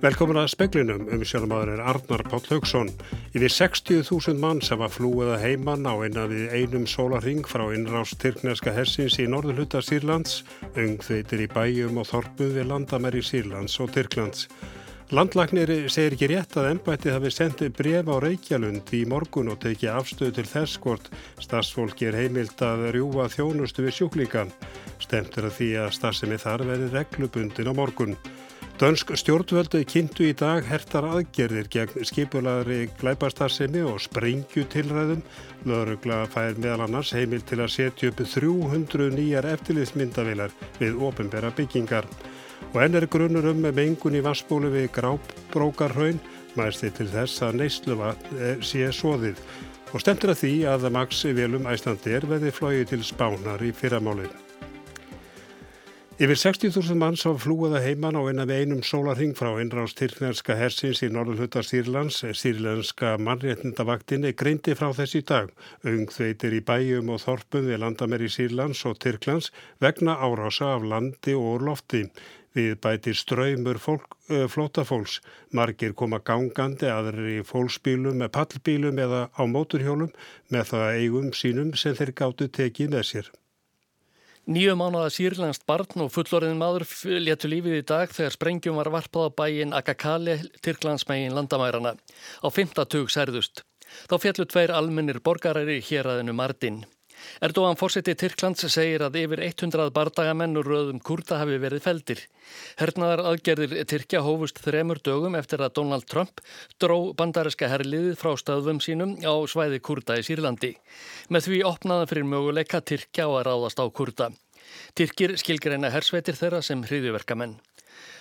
Velkomin að speklinum um sjálfmaður er Arnar Páll Haugsson. Yfir 60.000 mann sem var flúið að heimann á eina við einum sólarring frá innrást Tyrkneska hersins í norðurluta Sýrlands, ungþveitir í bæjum og þorpum við landamæri Sýrlands og Tyrklands. Landlagnir segir ekki rétt að ennbættið hafi sendið bref á Reykjalund í morgun og tekið afstöðu til þess hvort stafsfólki er heimilt að rjúa þjónustu við sjúklíkan. Stemtur að því að stafsemi þar verið reglubundin á morgun. Dönsk stjórnvöldu kynntu í dag hertar aðgerðir gegn skipulagri glæpastarsemi og sprengjutilræðum. Lörugla fær meðal annars heimil til að setja upp 300 nýjar eftirliðsmyndavilar við ofinbera byggingar. Og enn er grunnur um mengun í vassbúlu við grábrókarhaun, mæsti til þess að neysluva sé svoðið. Og stendur að því að Max Velum Æslandir veði flóið til spánar í fyrramálið. Yfir 60.000 manns hafa flúið að heiman á eina við einum sólarhing frá innrást Tyrknarska hersins í norðulhuta Sýrlands. Sýrlandska mannréttindavaktinni greindi frá þessi dag. Ungþveitir í bæjum og þorpum við landameri Sýrlands og Tyrklands vegna árása af landi og lofti. Við bæti ströymur flótafólks. Margir koma gangandi aðrir í fólksbílum með pallbílum eða á móturhjólum með það eigum sínum sem þeir gáttu tekið með sér. Nýju mánuða sírlænst barn og fullorðin maður léttu lífið í dag þegar sprengjum var varpað á bæin Akakali, Tyrklandsmægin landamærarna. Á 50 særðust. Þá fjallu tveir almennir borgaræri hér aðinu Martin. Erdogan fórseti Tyrklands segir að yfir 100 bardagamenn og röðum kurda hafi verið feldir. Hernaðar aðgerðir Tyrkja hófust þremur dögum eftir að Donald Trump dró bandariska herliðið frá stöðum sínum á svæði kurda í Sýrlandi. Með því opnaðan fyrir möguleika Tyrkja á að ráðast á kurda. Tyrkir skilgreina hersveitir þeirra sem hriðjuverkamenn.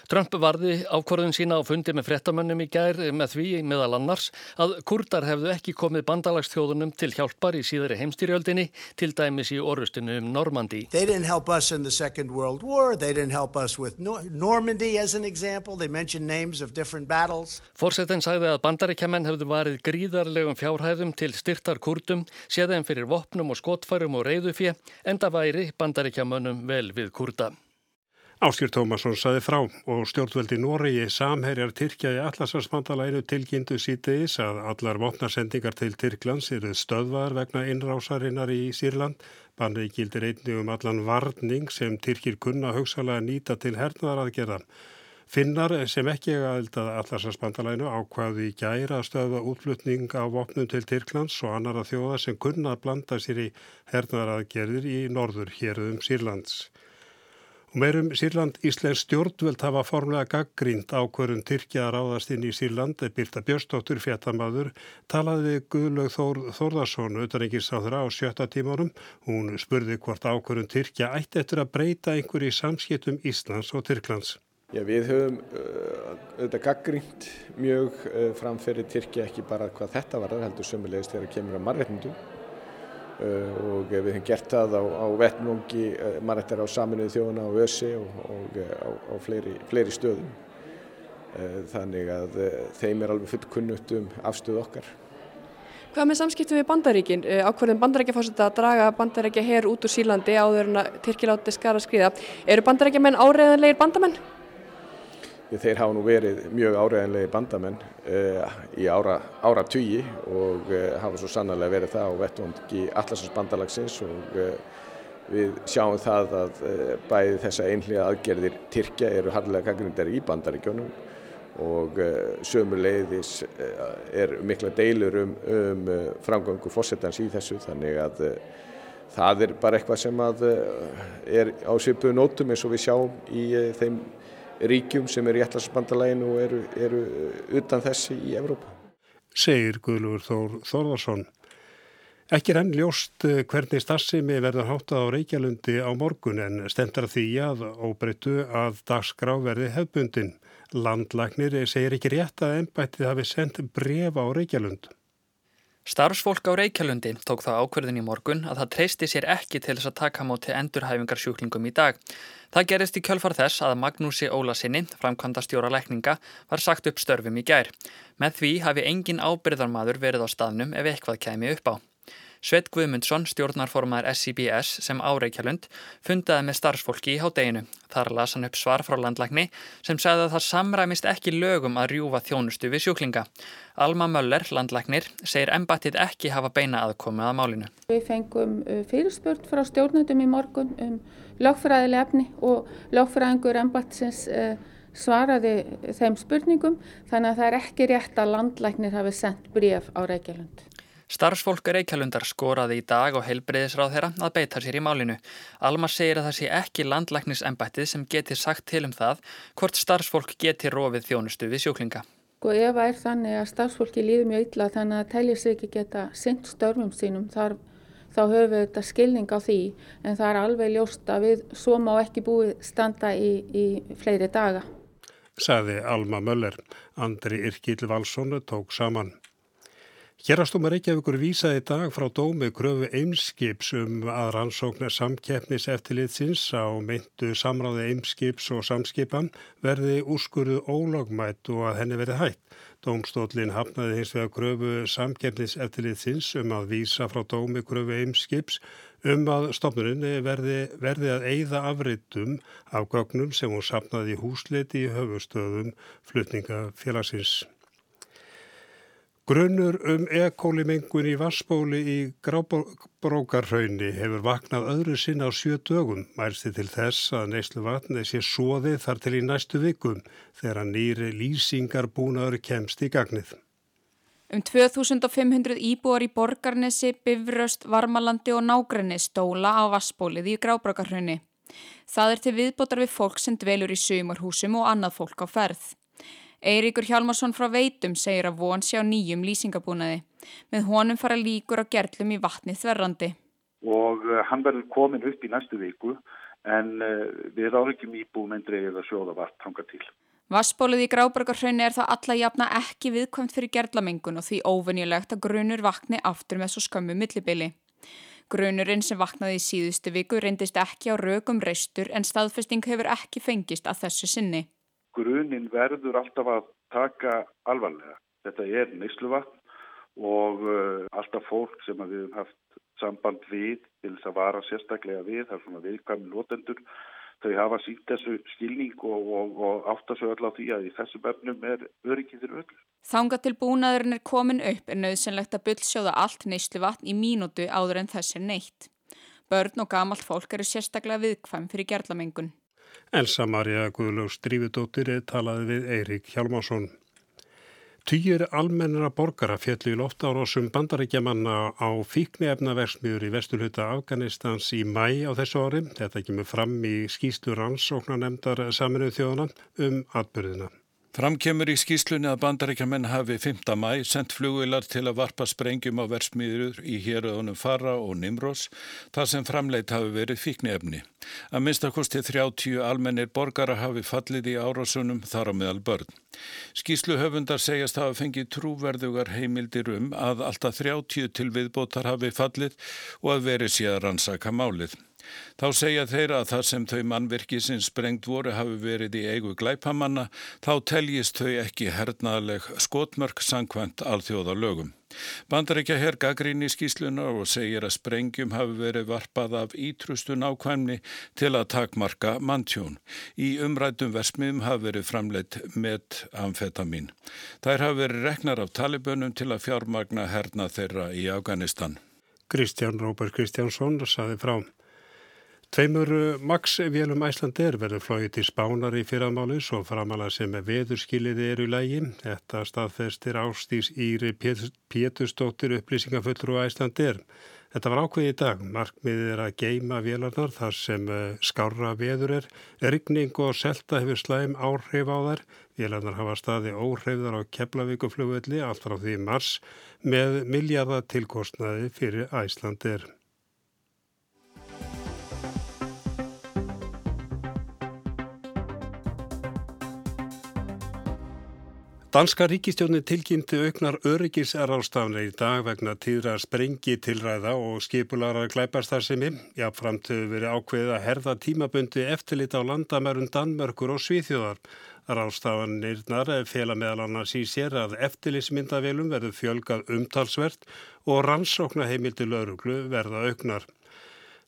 Trump varði ákvörðun sína á fundi með frettamönnum í gær með því meðal annars að kurdar hefðu ekki komið bandalagsþjóðunum til hjálpar í síðari heimstýrjöldinni til dæmis í orustinu um Normandi. They didn't help us in the Second World War, they didn't help us with Normandy as an example, they mentioned names of different battles. Fórsetin sagði að bandaríkjaman hefðu varið gríðarlegum fjárhæðum til styrtar kurdum, séðan fyrir vopnum og skotfærum og reyðufjö, enda væri bandaríkjamönnum vel við kurda. Áskýr Tómasson saði frá og stjórnveldi Noregi samherjar Tyrkja í Allarsvarsmandalæinu tilkynntu sítiðis að allar vopnarsendingar til Tyrklands eru stöðvar vegna innrásarinnar í Sýrland. Bannið gildir einni um allan varning sem Tyrkir kunna hugsalega nýta til hernaðaraðgerða. Finnar sem ekki eiga aðeldað Allarsvarsmandalæinu ákvaði í gæra að stöðva útflutning á vopnum til Tyrklands og annara þjóða sem kunna blanda sér í hernaðaraðgerðir í norður hér um Sýrlands. Og meirum Sýrland Íslensk stjórnveld hafa formlega gaggrínt ákvörðun Tyrkja að ráðast inn í Sýrland. Birta Björstóttur fjartamaður talaði Guðlaug Þór, Þórðarsson auðvitaðingisáður á sjötta tímarum. Hún spurði hvort ákvörðun Tyrkja ætti eftir að breyta einhverju samskiptum Íslands og Tyrklands. Já, við höfum uh, auðvitað gaggrínt mjög uh, framferði Tyrkja ekki bara hvað þetta var, heldur sömulegist þegar það kemur á margætningum. Uh, og við hefum gert það á, á vettnungi uh, mannættar á saminuðu þjóðuna á ÖSI og, og á, á fleiri, fleiri stöðum þannig að þeim er alveg fullkunnutt um afstöðu okkar Hvað með samskiptum við bandaríkin? Ákverðum bandaríkja fórsett að draga bandaríkja hér út úr Sýrlandi áður en að Tyrkilátti skara skriða eru bandaríkja menn áreiðanlegir bandamenn? Þeir hafa nú verið mjög áræðinlegi bandamenn uh, í ára, ára tugi og uh, hafa svo sannarlega verið það á vettvondi allarsins bandalagsins og uh, við sjáum það að bæði þessa einhlega aðgerðir Tyrkja eru harlega gaggrindar í bandaríkjónum og sömu leiðis er mikla deilur um, um framgöngu fórsetans í þessu. Þannig að það er bara eitthvað sem er á svipu nótum eins og við sjáum í þeim ríkjum sem eru í ætlarsbandalæginu og eru, eru utan þessi í Evrópa. Segir Guðlur Þór Þórðarsson. Ekki er enn ljóst eh, hvernig stassimi verður háttað á Reykjalundi á morgun en stendur því að óbreytu að dagskrá verði hefbundin. Landlagnir segir ekki rétt að ennbættið hafi sendt bref á Reykjalund. Starfsfólk á Reykjalundi tók það ákverðin í morgun að það treysti sér ekki til þess að taka móti endurhæfingarsjúklingum í dag. Það gerist í kjölfar þess að Magnúsi Ólasinni, framkvæmda stjóra lækninga, var sagt upp störfum í gær. Með því hafi engin ábyrðarmadur verið á staðnum ef eitthvað kemi upp á. Sveit Guðmundsson, stjórnarformaður SCBS sem áreikjalund, fundaði með starfsfólki í hádeginu. Þar las hann upp svar frá landlækni sem sagði að það samræmist ekki lögum að rjúfa þjónustu við sjúklinga. Alma Möller, landlæknir, segir embatið ekki hafa beina aðkomi að málinu. Við fengum uh, fyrirspurt frá stjórnendum í morgun um lögfræðileg efni og lögfræðingur embatisins uh, svaraði þeim spurningum þannig að það er ekki rétt að landlæknir hafi sendt bréf á Reykjavík. Starfsfólk Reykjalundar skoraði í dag og heilbreyðisráð þeirra að beita sér í málinu. Alma segir að það sé ekki landlæknisembættið sem geti sagt til um það hvort starfsfólk geti rofið þjónustu við sjúklinga. Og sko, ef það er þannig að starfsfólki líður mjög illa þannig að telja sig ekki geta synd störfum sínum þar, þá höfum við þetta skilning á því en það er alveg ljóst að við svo má ekki búið standa í, í fleiri daga. Saði Alma Möller. Andri Irkil Valssonu tók saman. Hérastómar Reykjavíkur vísaði dag frá dómi kröfu eimskips um að rannsóknar samkeppnis eftirlitsins á meintu samráði eimskips og samskipan verði úrskurðu ólagmætt og að henni verði hætt. Dómstólinn hafnaði hins vegar kröfu samkeppnis eftirlitsins um að vísa frá dómi kröfu eimskips um að stofnurinn verði, verði að eigða afritum af gögnum sem hún sapnaði í húsleiti í höfustöðum flutningafélagsins. Grunnur um ekólimengun í Vassbóli í Grábrókarhaunni hefur vaknað öðru sinna á sjö dögum. Mælsti til þess að neyslu vatni sé svoðið þar til í næstu vikum þegar nýri lýsingar búnaður kemst í gagnið. Um 2500 íbúar í Borgarnesi, Bifröst, Varmalandi og Nágrenni stóla á Vassbólið í Grábrókarhaunni. Það er til viðbótar við fólk sem dvelur í sumarhúsum og annað fólk á ferð. Eiríkur Hjálmarsson frá Veitum segir að von sé á nýjum lýsingabúnaði. Með honum fara líkur á gerlum í vatni þverrandi. Og uh, hann verður komin upp í næstu viku en uh, við ráðum íbúum en dreigir að sjóða vart hanga til. Vassbólið í Grábargarhraunni er það alla jafna ekki viðkvæmt fyrir gerlamengun og því óvenjulegt að grunur vakni aftur með svo skömmu millibili. Grunurinn sem vaknaði í síðustu viku reyndist ekki á rögum reistur en staðfesting hefur ekki fengist að þessu sinni grunin verður alltaf að taka alvarlega. Þetta er neysluvatn og uh, alltaf fólk sem við hefum haft samband við til þess að vara sérstaklega við, það er svona viðkvæmi lótendur, þau hafa sínt þessu skilning og, og, og átt að svo öll á því að í þessu bernum er öryggiður öll. Þanga til búnaðurinn er komin upp er nöðsynlegt að bullsjóða allt neysluvatn í mínútu áður en þess er neitt. Börn og gamalt fólk eru sérstaklega viðkvæm fyrir gerlamengun. Elsa Maria Guðlaug Strífudóttir talaði við Eirík Hjálmásson. Týjir almennara borgara fjallu í loftárásum bandarækjamanna á fíknefnaversmiður í vestulhuta Afganistans í mæ á þessu ári. Þetta kemur fram í skýstu rannsóknanemdar saminuð þjóðana um atbyrðina. Framkemur í skýslunni að bandarækjaman hafi 5. mæ sendt flugvilar til að varpa sprengjum á versmiður í héröðunum Farra og Nimros þar sem framleitt hafi verið fíknefni. Að minnstakosti 30 almennir borgara hafi fallið í árásunum þar á meðal börn. Skýslu höfundar segjast hafa fengið trúverðugar heimildir um að alltaf 30 til viðbótar hafi fallið og að verið sé að rannsaka málið. Þá segja þeirra að þar sem þau mannverki sem sprengt voru hafi verið í eigu glæpamanna þá teljist þau ekki hernaðleg skotmörk sangkvæmt alþjóða lögum. Bandaríkja herr gaggrín í skýsluna og segir að sprengjum hafi verið varpað af ítrustun ákvæmni til að takmarka manntjón. Í umrætum versmiðum hafi verið framleitt með amfetamin. Þær hafi verið reknar af talibönum til að fjármagna herna þeirra í Afganistan. Kristján Róbert Kristjánsson saði frá. Tveimur uh, Max-vélum Æslandir verður flóið til spánar í fyrramáli svo framalega sem veðurskiliði eru í lægi. Þetta staðfestir ástís Íri Pétustóttir upplýsingafullur og Æslandir. Þetta var ákveð í dag. Markmiðið er að geima vélarnar þar sem uh, skára veður er. Rigning og selta hefur slæm áhrif á þær. Vélarnar hafa staði óhrifðar á Keflavíkuflugvelli allt frá því mars með miljardatilkostnaði fyrir Æslandir. Danska ríkistjónin tilkynnti auknar öryggisrástafnir í dag vegna tíðra sprengi tilræða og skipulara glæparstarðsemi. Jáfnframt hefur verið ákveðið að herða tímabundi eftirlit á landamærun Danmörkur og Svíþjóðar. Rástafanirnar fela meðal annars í sér að eftirlitsmyndavelum verður fjölgað umtalsvert og rannsóknaheimildi lauruglu verða auknar.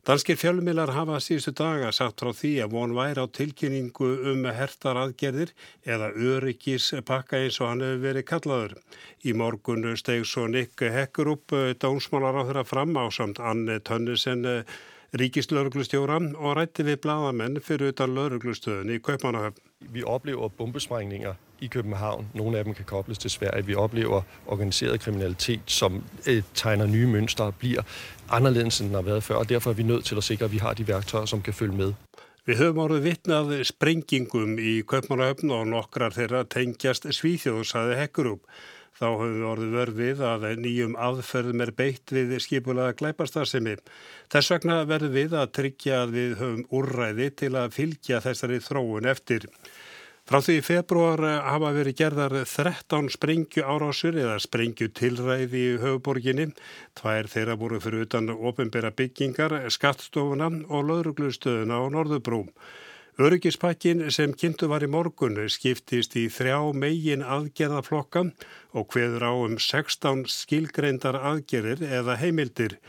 Danskir fjölmilar hafa síðustu daga sagt frá því að von væri á tilkynningu um hertar aðgerðir eða öryggis pakka eins og hann hefur verið kallaður. Í morgun steg svo Nick Hekkerup dónsmálar á þeirra fram á samt Anne Tönnesen ríkislauruglustjóra og rætti við bladamenn fyrir utan lauruglustöðun í Kaupanahöfn. Vi oplever bombesprængninger i København. Nogle af dem kan kobles til Sverige. Vi oplever organiseret kriminalitet, som øh, tegner nye mønstre og bliver anderledes, end den har været før. Og derfor er vi nødt til at sikre, at vi har de værktøjer, som kan følge med. Við höfum orðið vitnað sprengingum í Kaupmannahöfn og nokkrar þeirra tengjast Svíþjóð, saði Hekkurup. Þá höfum við orðið verfið að nýjum aðferðum er beitt við skipulaða glæpastarsemi. Þess vegna verðum við að tryggja að við höfum úrræði til að fylgja þessari þróun eftir. Frá því í februar eh, hafa verið gerðar 13 sprengju árásur eða sprengju tilræði í höfuborginni. Tvær þeirra voru fyrir utan ofinbera byggingar, skattstofuna og lauruglustöðuna á Norðubrúm. Öryggispakkin sem kynntu var í morgun skiptist í þrjá megin aðgerðaflokka og hveður á um 16 skilgreindar aðgerðir eða heimildir.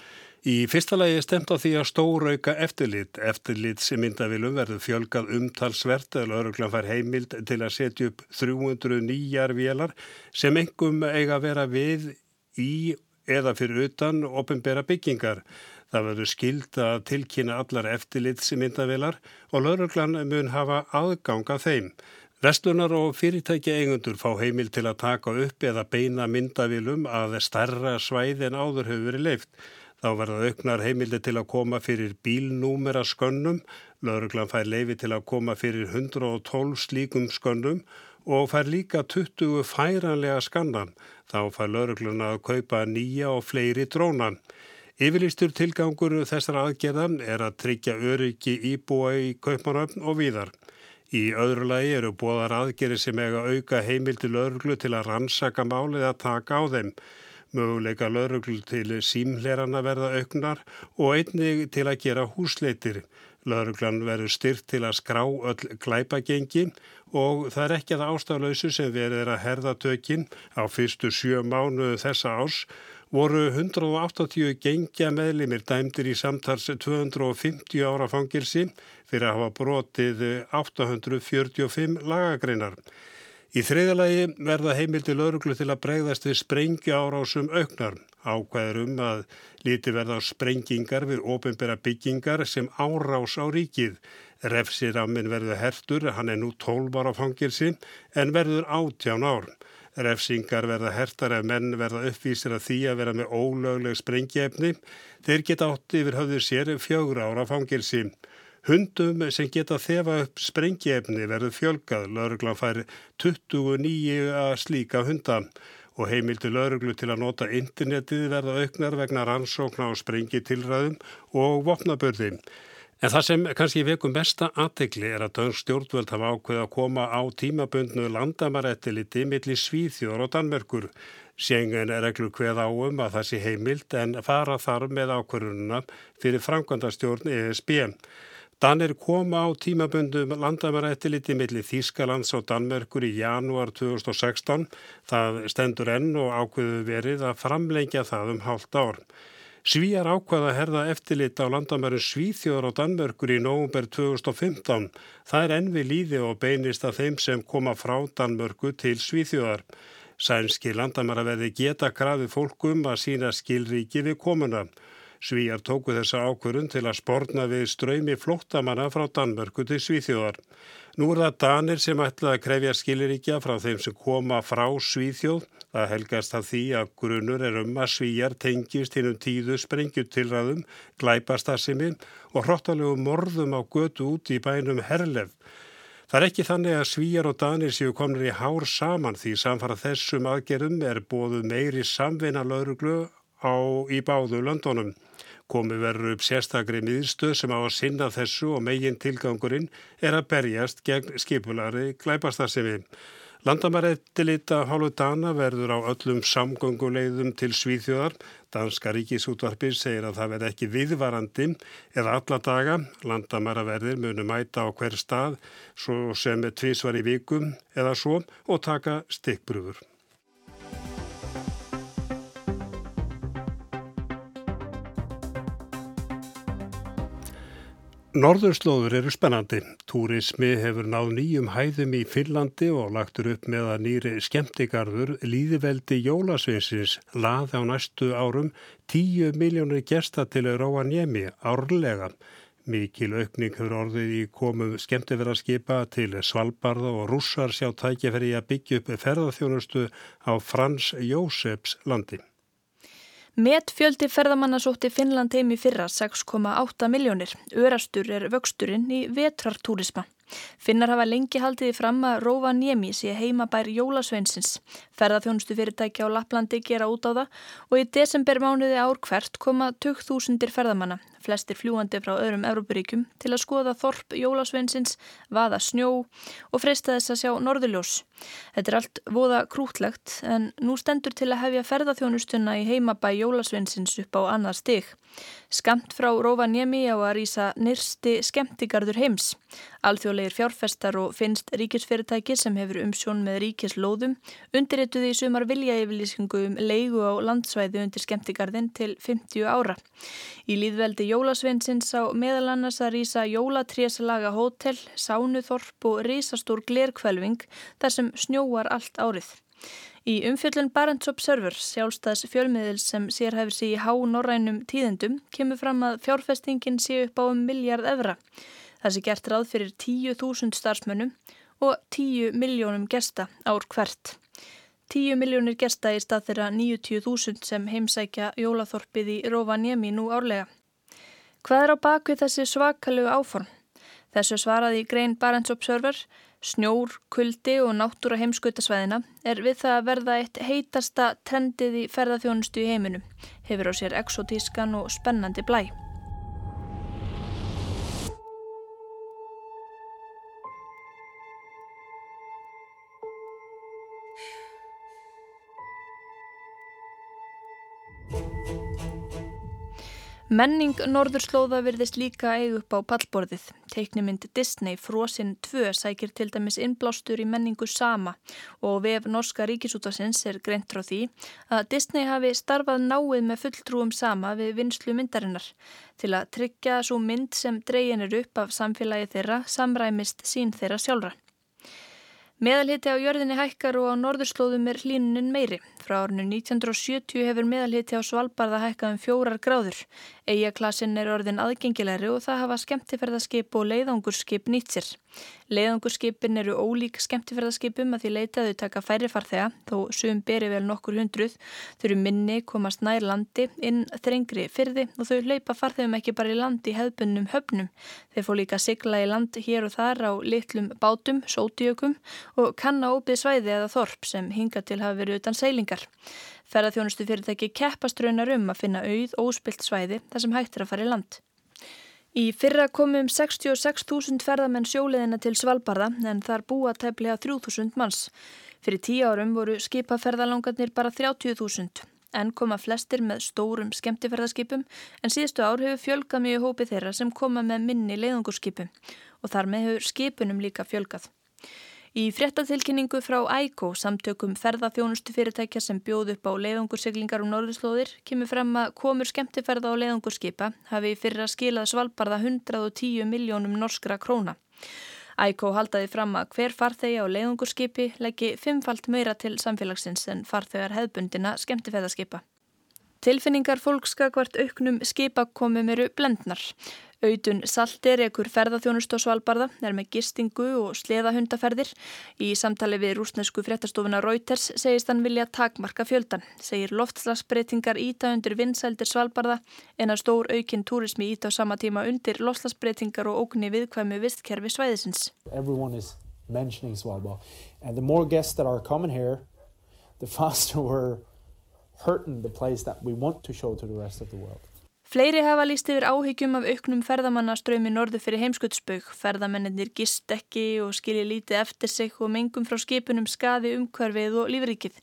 Í fyrsta lagi er stemt á því að stórauka eftirlit. Eftirlit sem myndavilum verður fjölgað umtalsvert eða öruglan fær heimild til að setja upp 300 nýjar vélar sem engum eiga að vera við í eða fyrir utan ofinbera byggingar. Það verður skild að tilkynna allar eftirlit sem myndavilar og öruglan mun hafa aðganga þeim. Vestlunar og fyrirtæki eigundur fá heimil til að taka upp eða beina myndavilum að stærra svæði en áður hefur verið leift. Þá verða auknar heimildi til að koma fyrir bílnúmera skönnum, lauruglan fær leifi til að koma fyrir 112 slíkum skönnum og fær líka 20 færanlega skannan. Þá fær lauruglan að kaupa nýja og fleiri drónan. Yfirlistur tilgangur þessar aðgerðan er að tryggja öryggi íbúa í kaupmanöfn og víðar. Í öðru lagi eru bóðar aðgerði sem eiga auka heimildi lauruglu til að rannsaka málið að taka á þeim möguleika laurugl til símlerana verða auknar og einnig til að gera húsleitir. Lauruglan verður styrt til að skrá öll glæpagengi og það er ekki að ástaflausu sem verður að herða tökinn á fyrstu sjö mánu þessa árs voru 180 gengja meðlimir dæmdir í samtals 250 ára fangilsi fyrir að hafa brotið 845 lagagreinar. Í þriðalagi verða heimildi lauruglu til að bregðast við sprengja árásum auknar. Ákvæður um að líti verða sprengingar við ofinbera byggingar sem árás á ríkið. Refsiramin verður hertur, hann er nú 12 ára fangilsi en verður 18 ár. Refsingar verða hertar ef menn verða uppvísir að því að vera með ólögleg sprengjefni. Þeir geta átt yfir höfður sér fjögur ára fangilsi. Hundum sem geta þefa upp sprengjefni verður fjölgað. Lauruglan fær 29 slíka hunda og heimildi lauruglu til að nota internetið verða auknar vegna rannsókna á sprengitilræðum og vopnabörði. En það sem kannski veku mesta aðtegli er að dönsk stjórnvöld hafa ákveð að koma á tímabundnu landamarættiliti millir Svíþjóður og Danmerkur. Sjengen er reglu hveð áum að það sé heimild en fara þar með ákvörununa fyrir framkvæmdastjórn ESB. Danir koma á tímabundum landamæraeftiliti millir Þýskalands og Danmerkur í janúar 2016. Það stendur enn og ákveðu verið að framlengja það um hálft ár. Svíjar ákvaða herða eftirlit á landamæru Svíþjóður og Danmörkur í nógumber 2015. Það er enn við líði og beinist að þeim sem koma frá Danmörku til Svíþjóðar. Sænski landamæra verði geta krafi fólkum að sína skilríki við komuna. Svíjar tóku þessa ákvörun til að spórna við ströymi flóttamanna frá Danmörku til Svíþjóðar. Nú er það Danir sem ætlaði að krefja skiliríkja frá þeim sem koma frá Svíþjóð. Það helgast að því að grunur er um að Svíjar tengist hinn um tíðu sprengjutilræðum, glæpastassimi og hróttalegu morðum á götu út í bænum Herlef. Það er ekki þannig að Svíjar og Danir séu komnir í hár saman því samfara þessum aðgerðum er bóðu meiri samveina lauruglu á í báðu löndunum. Komi verður upp sérstakri miðstöð sem á að sinna þessu og megin tilgangurinn er að berjast gegn skipulari glæpastarsemi. Landamærættilita hálfu dana verður á öllum samgönguleiðum til Svíþjóðar. Danska ríkisútvarpir segir að það verð ekki viðvarandi eða alla daga. Landamæraverðir munu mæta á hver stað svo sem er tvísvar í vikum eða svo og taka stikkbrúfur. Norðurslóður eru spennandi. Túrismi hefur náð nýjum hæðum í Finlandi og lagtur upp með að nýri skemmtigarður líðiveldi Jólasvinsins laði á næstu árum 10 miljónir gesta til Róanjemi árlega. Mikil aukning hefur orðið í komum skemmtifæraskipa til Svalbarða og rússar sjá tækifæri að byggja upp ferðarþjónustu á Frans Jósefs landi. Met fjöldi ferðamanna sótti Finnland heim í fyrra 6,8 miljónir. Örastur er vöxturinn í vetrartúrisma. Finnar hafa lengi haldiði fram að Rovaniemi sé heimabær Jólasveinsins. Ferðarþjónustu fyrirtækja á Laplandi gera út á það og í desember mánuði ár hvert koma 2000 ferðamanna flestir fljúandi frá öðrum Európaríkjum til að skoða þorp Jólasveinsins, vaða snjó og freysta þess að sjá norðurljós. Þetta er allt voða krútlegt en nú stendur til að hefja ferðarþjónustuna í heimabæ Jólasveinsins upp á annað stig. Skamt frá Rovaniemi á að rýsa nyrsti skemmtigarður heims. Alþjóðlegir fjárfestar og finnst ríkisfyrirtæki sem hefur umsjón með ríkislóðum undirrituði í sumar viljaeyfylýsingu um leigu á landsvæði undir skemmtigarðin til 50 ára. Í líðveldi Jólasveinsins á meðal annars að rýsa jólatrésalaga hótel, sánuþorp og risastór glerkvelving þar sem snjóar allt árið. Í umfjöllun Barents Observer, sjálfstæðs fjölmiðil sem sér hefur sig í há norrænum tíðendum, kemur fram að fjárfestingin sé upp á um miljard evra. Það sé gert ráð fyrir 10.000 starfsmönnum og 10 miljónum gesta ár hvert. 10 miljónir gesta í stað þeirra 90.000 sem heimsækja jólaþorpið í Rovaniemi nú árlega. Hvað er á bakvið þessi svakalegu áform? Þessu svaraði Grein Barents Observer Snjór, kuldi og náttúra heimskautasvæðina er við það að verða eitt heitasta trendið í ferðarþjónustu í heiminum, hefur á sér exotískan og spennandi blæ. Menning Norðurslóða virðist líka eig upp á pallborðið. Teiknumind Disney Frozen 2 sækir til dæmis innblástur í menningu sama og vef Norska Ríkisútasins er greint frá því að Disney hafi starfað náið með fulltrúum sama við vinslu myndarinnar til að tryggja svo mynd sem dreyin er upp af samfélagi þeirra samræmist sín þeirra sjálfra. Meðalhiti á jörðinni hækkar og á norðurslóðum er hlínunin meiri. Frá árinu 1970 hefur meðalhiti á Svalbardha hækkað um fjórar gráður. Eijaklassin er orðin aðgengilegri og það hafa skemmtiferðarskip og leiðangurskip nýtt sér. Leiðangurskipin eru ólík skemmtiferðarskipum að því leitaðu taka færri farþega, þó sum beri vel nokkur hundruð. Þau eru minni, komast nær landi, inn þrengri fyrði og þau hlaupa farþegum ekki bara í landi hefðbunnum höfnum. Þeir fó líka sigla í land hér og þar á litlum bátum, sótiökum og kanna ópið svæði eða þorp sem hinga til hafa verið utan seilingar. Ferðarþjónustu fyrirtæki keppast raunar um að finna auð óspilt svæði þar sem hægt er að fara í land. Í fyrra komum 66.000 ferðamenn sjóleðina til Svalbardha en þar búa tefnilega 3.000 manns. Fyrir tíu árum voru skipaferðalangarnir bara 30.000 en koma flestir með stórum skemmtifærðarskipum en síðustu ár hefur fjölgað mjög hópi þeirra sem koma með minni leiðungurskipum og þar með hefur skipunum líka fjölgað. Í fréttatilkynningu frá ægó samtökum ferðaþjónustu fyrirtækja sem bjóð upp á leiðungursiglingar um norðurslóðir kemur frem að komur skemmtiferða á leiðungurskipa hafi fyrir að skila svalbarða 110 miljónum norskra króna. Ægó haldaði fram að hver farþegi á leiðungurskipi leggi fimmfalt meira til samfélagsins en farþegar hefbundina skemmtiferðaskipa. Tilfinningar fólkskakvart auknum skipakomum eru blendnar. Autun Salter, ekkur ferðarþjónust á Svalbardha, er með gistingu og sleðahundaferðir. Í samtali við rúsnesku fréttastofuna Reuters segist hann vilja takmarka fjöldan. Segir loftslagsbreytingar íta undir vinsældir Svalbardha en að stór aukinn túrismi íta á sama tíma undir loftslagsbreytingar og ógunni viðkvæmu vistkerfi svæðisins. Everyone is mentioning Svalbard and the more guests that are coming here, the faster we're hurting the place that we want to show to the rest of the world. Fleiri hafa líst yfir áhyggjum af auknum ferðamannaströymi norðu fyrir heimskuttsbauk. Ferðamennir gist ekki og skilji lítið eftir sig og mengum frá skipunum skaði umhverfið og lífrikið.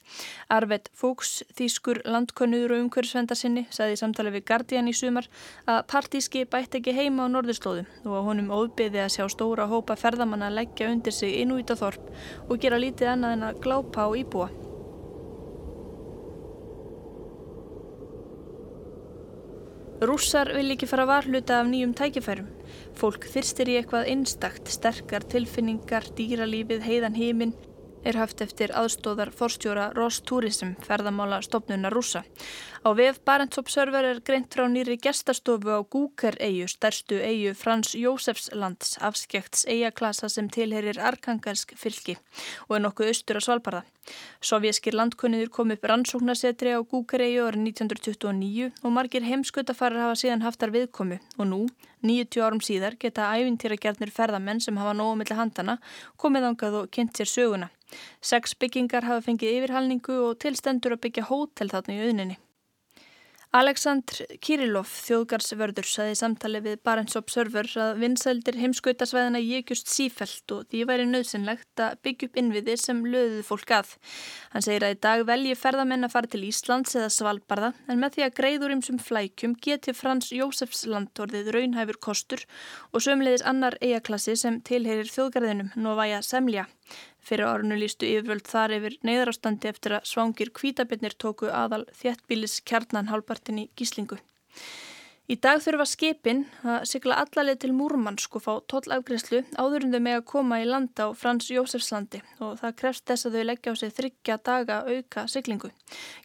Arvet Fóks, þýskur landkönnuður og umhverfsvenda sinni, saði í samtali við Guardian í sumar að partíski bætt ekki heima á norðurslóðu og honum óbyði að sjá stóra hópa ferðamanna leggja undir sig inn út á þorp og gera lítið annað en að glápa á íbúa. Rússar vil ekki fara varhluta af nýjum tækifærum. Fólk þyrstir í eitthvað einstakt, sterkar tilfinningar, dýralífið, heiðan heiminn, er haft eftir aðstóðar forstjóra Rostúrism, ferðamála stopnuna rúsa. Á VF Barents Observer er greint frá nýri gestastofu á Gúker-eyju, stærstu eyju Frans Jósefslands, afskekts eyjaklasa sem tilherir Arkangelsk fylki og er nokkuð austur á Svalbardha. Sovjeskir landkunniður kom upp rannsóknarsetri á Gúker-eyju árið 1929 og margir heimskutafarar hafa síðan haftar viðkomu og nú, 90 árum síðar, geta æfintýragjarnir ferðamenn sem hafa nógu millir handana komið ángað og kynnt sér söguna. Seks byggingar hafa fengið yfirhalningu og tilstendur að byggja hótel þarna í auðninni. Aleksandr Kirillov, þjóðgarsvörður, saði samtali við Barents Observer að vinsældir heimskautasvæðina jíkjust sífælt og því væri nöðsynlegt að byggja upp innviði sem löðuð fólk að. Hann segir að í dag velji ferðamenn að fara til Íslands eða Svalbardha en með því að greiður ymsum flækjum geti Frans Jósefsland orðið raunhæfur kostur og sömleiðis annar eijaklassi sem tilherir þjóðgarðinum, Novaja Semlja. Fyrir árunu lístu yfirvöld þar yfir neyðarástandi eftir að svangir kvítabirnir tóku aðal þjættbílis kjarnan hálpartin í gíslingu. Í dag þurfa skipin að sigla allalið til Múrmannsk og fá tollafgreslu áður en þau með að koma í landa á Frans Jósefslandi og það krefst þess að þau leggja á sig þryggja daga auka siglingu.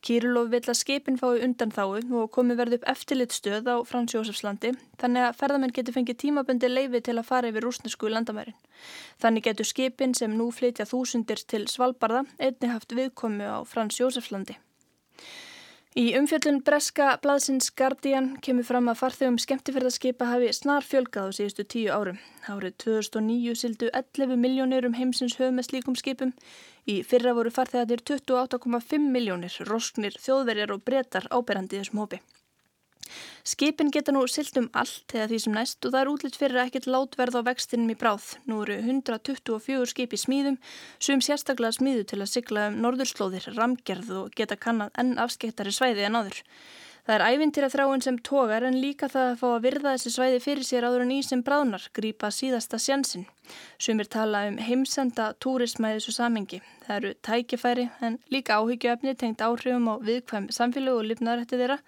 Kýrlof vil að skipin fái undan þáu og komi verð upp eftirlit stöð á Frans Jósefslandi þannig að ferðamenn getur fengið tímabundi leifi til að fara yfir rúsnesku landamærin. Þannig getur skipin sem nú flytja þúsundir til Svalbardha einni haft viðkomu á Frans Jósefslandi. Í umfjöldun Breska blaðsins Guardian kemur fram að farþegum skemmtifærðarskipa hafi snar fjölgað á síðustu tíu árum. Árið 2009 sildu 11 miljónir um heimsins höf með slíkum skipum. Í fyrra voru farþegatir 28,5 miljónir, rosknir, þjóðverjar og breytar áberandi þessum hópi. Skipin geta nú silt um allt eða því sem næst og það er útlitt fyrir að ekkert látverð á vextinum í bráð. Nú eru 124 skip í smíðum, sum sérstaklega smíðu til að sigla um norðurslóðir, ramgerð og geta kannan enn afskeittari svæði en áður. Það er ævintýra þráin sem tógar en líka það að fá að virða þessi svæði fyrir sér áður en í sem bráðnar, grípa síðasta sjansin. Sumir tala um heimsenda túrisma í þessu samengi. Það eru tækifæri en líka áhyggjöfni tengt áhrifum á viðkvæm samfélag og lifnarætti þeirra,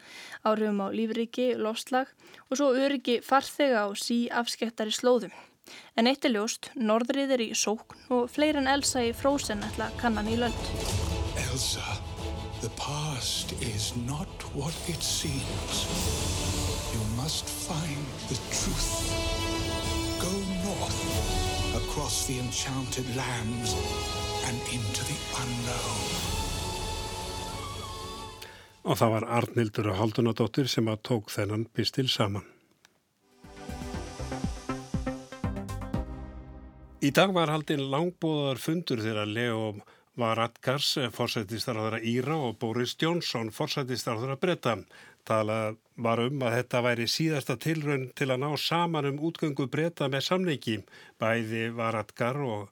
áhrifum á lífriki, lofslag og svo öryggi farþega á sí afskettari slóðum. En eitt er ljóst, norðrið er í sókn og fleir en Elsa í frósen ætla kannan í lönd. Elsa past is not what it seems. You must find the truth. Go north, across the enchanted lands, and into the unknown. Og það var Arnildur og Haldunadóttir sem að tók þennan pistil saman. Í dag var haldinn langbúðar fundur þegar Leo var Adgars fórsættistarðara Íra og Boris Johnson fórsættistarðara Bretta. Talað var um að þetta væri síðasta tilraun til að ná saman um útgöngu Bretta með samningi. Bæði var Adgar og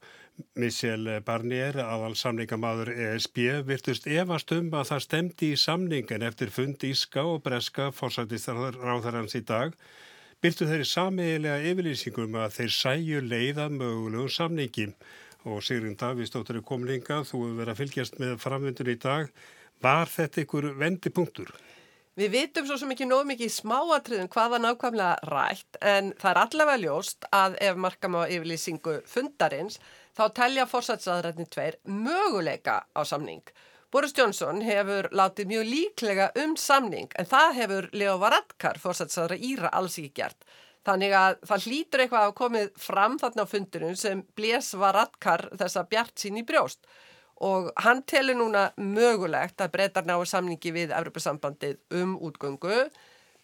Michel Barnier, aðal samningamadur ESB, virtust efast um að það stemdi í samningin eftir fund Íska og Breska fórsættistarðaráðarans í dag byrtu þeirri samiðilega yfirlýsingum að þeir sæju leiða mögulegum samningi og Sigrun Davíðsdóttir er komin hingað, þú hefur verið að fylgjast með framvindun í dag. Var þetta ykkur vendipunktur? Við vitum svo sem ekki nóg mikið í smáatriðum hvaða nákvæmlega rætt en það er allavega ljóst að ef markam á yfirlýsingu fundarins þá telja fórsatsaðrætni tveir möguleika á samning. Boris Johnson hefur látið mjög líklega um samning en það hefur Leo Varadkar fórsatsaðra Íra alls ekki gert. Þannig að það hlýtur eitthvað að komið fram þarna á fundunum sem blés var atkar þessa bjart sín í brjóst og hann telur núna mögulegt að breytar náðu samningi við Evropasambandið um útgöngu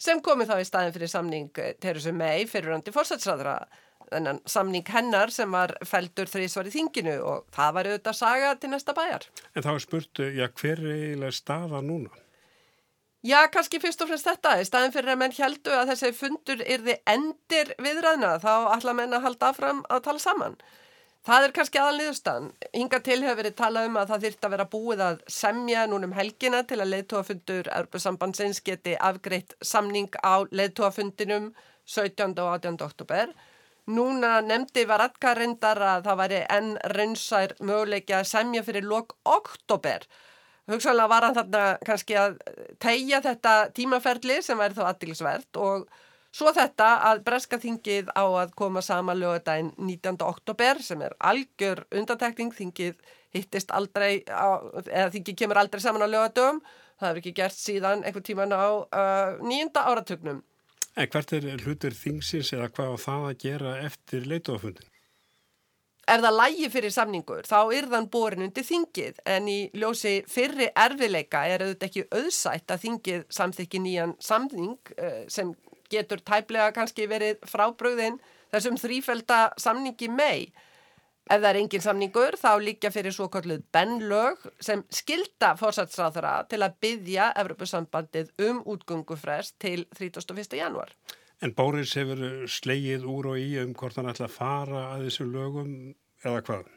sem komið þá í staðin fyrir samning Theresa May fyrirrandi fórsatsræðra þennan samning hennar sem var feldur þrísvar í þinginu og það var auðvitað saga til næsta bæjar. En þá er spurt, já hver er eiginlega staða núna? Já, kannski fyrst og fremst þetta. Í staðin fyrir að menn heldu að þessi fundur yrði endir viðræðna þá ætla menn að halda áfram að tala saman. Það er kannski aðalniðustan. Hinga til hefur verið talað um að það þýrt að vera búið að semja núnum helgina til að leðtóafundur Europasambandsins geti afgreitt samning á leðtóafundinum 17. og 18. oktober. Núna nefndi var aðkarrindar að það væri enn raunsær möguleiki að semja fyrir lok oktober hugsaðlega var hann þarna kannski að tegja þetta tímaferli sem væri þá aðdilsvert og svo þetta að Breska þingið á að koma sama lögadaginn 19. oktober sem er algjör undantekning, þingið hittist aldrei, á, eða þingið kemur aldrei saman á lögadögum, það hefur ekki gert síðan einhver tíman á uh, nýjunda áratögnum. En hvert er hlutur þingsins eða hvað á það að gera eftir leitofundin? Er það lægi fyrir samningur þá er þann borin undir þingið en í ljósi fyrri erfileika er auðvitað ekki auðsætt að þingið samþykki nýjan samning uh, sem getur tæplega kannski verið frábröðin þessum þrýfelda samningi mei. Ef það er engin samningur þá líka fyrir svo kalluð bennlög sem skilda fórsatsráðara til að byggja Evropasambandið um útgöngufrest til 31. januar. En Bóris hefur slegið úr og í um hvort hann ætla að fara að þessu lögum eða hvað?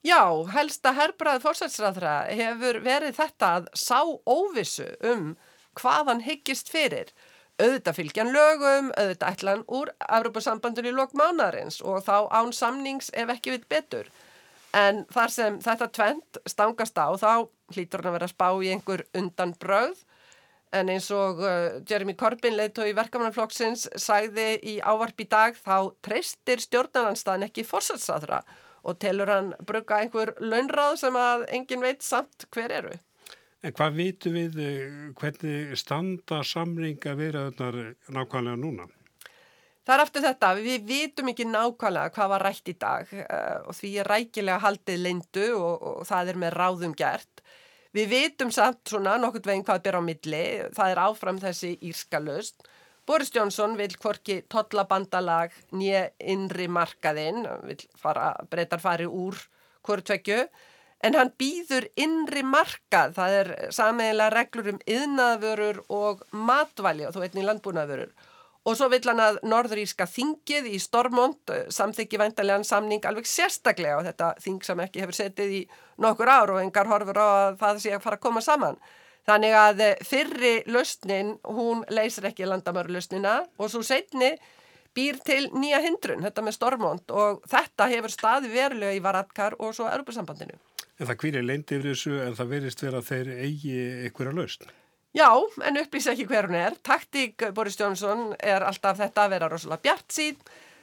Já, helsta herbræð fórsætsræðra hefur verið þetta að sá óvissu um hvað hann hyggist fyrir. Auðvitað fylgjan lögum, auðvitað ætlan úr Evropasambandinu í lokmánarins og þá án samnings ef ekki við betur. En þar sem þetta tvent stangast á þá hlýtur hann að vera að spá í einhver undan brauð En eins og uh, Jeremy Corbyn leiðtói verkamannaflokksins sagði í ávarp í dag þá treystir stjórnarnanstaðin ekki fórsatsraðra og telur hann bruka einhver launráð sem að engin veit samt hver eru. En hvað vitu við, uh, hvernig standa samringa viðraðunar nákvæmlega núna? Það er aftur þetta, við vitum ekki nákvæmlega hvað var rætt í dag uh, og því er rækilega haldið lindu og, og það er með ráðum gert. Við vitum samt svona nokkurt veginn hvað ber á milli, það er áfram þessi írskalust. Boris Johnson vil hvorki tollabandalag nýja innri markaðinn, fara, breytar fari úr hvortvekju, en hann býður innri markað, það er sameiglega reglur um yðnaðvörur og matvæli og þú veitni landbúnaðvörur. Og svo vill hann að norðuríska þingið í Stormont eh, samþykji væntalega samning alveg sérstaklega og þetta þing sem ekki hefur setið í nokkur ár og engar horfur á að það sé að fara að koma saman. Þannig að eh, fyrri lausnin, hún leysir ekki landamörlustnina og svo setni býr til nýja hindrun, þetta með Stormont og þetta hefur staði verulega í Varadkar og svo Europasambandinu. En það hvílir leindi yfir þessu en það verist vera að þeir eigi að lausna. Já, en upplýsa ekki hver hún er. Taktík Boris Johnson er alltaf þetta að vera rosalega bjart sín.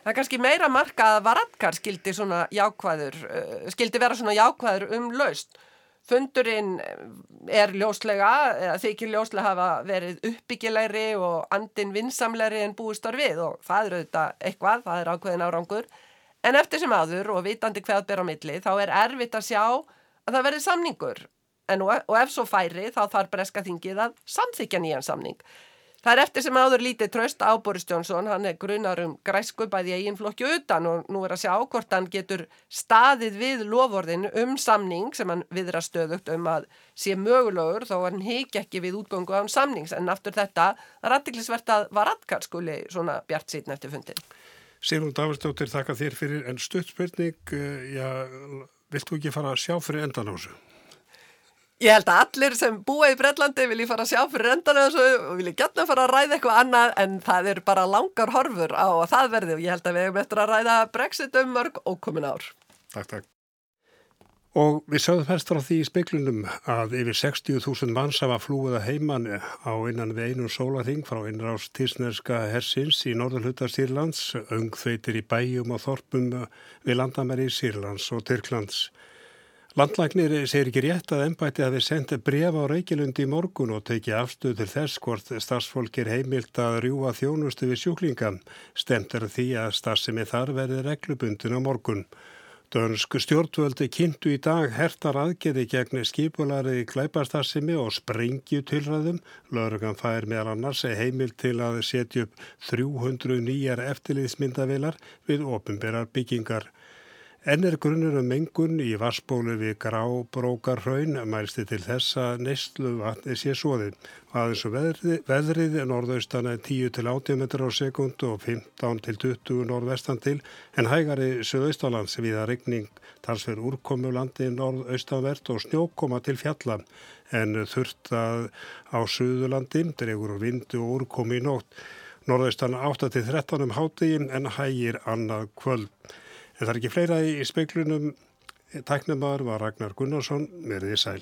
Það er kannski meira marka að Varadkar skildi, jákvæður, uh, skildi vera svona jákvæður um laust. Fundurinn er ljóslega, eða þykir ljóslega hafa verið uppbyggilegri og andin vinsamlegri en búistar við og það er auðvitað eitthvað, það er ákveðin árangur. En eftir sem aður og vitandi hvað ber á milli þá er erfitt að sjá að það verið samningur en og, ef svo færi þá þarf breska þingið að samþykja nýjan samning. Það er eftir sem áður lítið tröst á Boris Johnson, hann er grunar um græsku bæði eigin flokki utan og nú er að sjá hvort hann getur staðið við lovorðin um samning sem hann viðra stöðugt um að sé mögulegur þó hann heiki ekki við útgöngu án samnings en aftur þetta er aðtiklisvert að Varadkar skuli svona bjart síðan eftir fundin. Sigrun Davidsdóttir, þakka þér fyrir en stuttspurning, eh, já, viltu ekki fara að sjá fyrir endan á þessu? Ég held að allir sem búa í Brellandi vilji fara að sjá fyrir endan og vilji gætna fara að ræða eitthvað annað en það er bara langar horfur á að það verði og ég held að við hefum eftir að ræða Brexit um mörg og komin ár. Takk, takk. Og við sögðum helst frá því í speiklunum að yfir 60.000 manns hafa flúið að heiman á innan við einum sólaring frá innrást tísnerska hersins í norðurhutta Sýrlands, öngþveitir í bæjum og þorpum við landamæri Sýrlands og Tyrklands. Landlæknir segir ekki rétt að ennbætti hafi sendið bref á Reykjalundi í morgun og tekið afstöð til þess hvort starfsfólk er heimilt að rjúa þjónustu við sjúklinga. Stendur því að starfsemi þar verði reglubundin á morgun. Dönsk stjórnvöldi kynntu í dag hertar aðgeði gegn skipulari klæparstarfsemi og sprengjutilræðum. Lörgan fær meðal annars heimil til að setja upp 300 nýjar eftirliðsmyndavilar við ofinberar byggingar. En er grunnur um mengun í vassbólu við grábrókarhraun mælsti til þess að neyslu vatni sé svoðið. Aðeins og veðrið, veðrið norðaustan er 10-80 metrar á sekundu og 15-20 norðvestan til en hægari söðaustalands við að regning talsverð úrkomu landi norðaustanvert og snjókoma til fjalla en þurft að á söðulandi dregur vindu og úrkomi í nótt. Norðaustan 8-13 um hátegin en hægir annað kvöld. Það er ekki fleira í speiklunum. Tæknumar var Ragnar Gunnarsson, verðið sæl.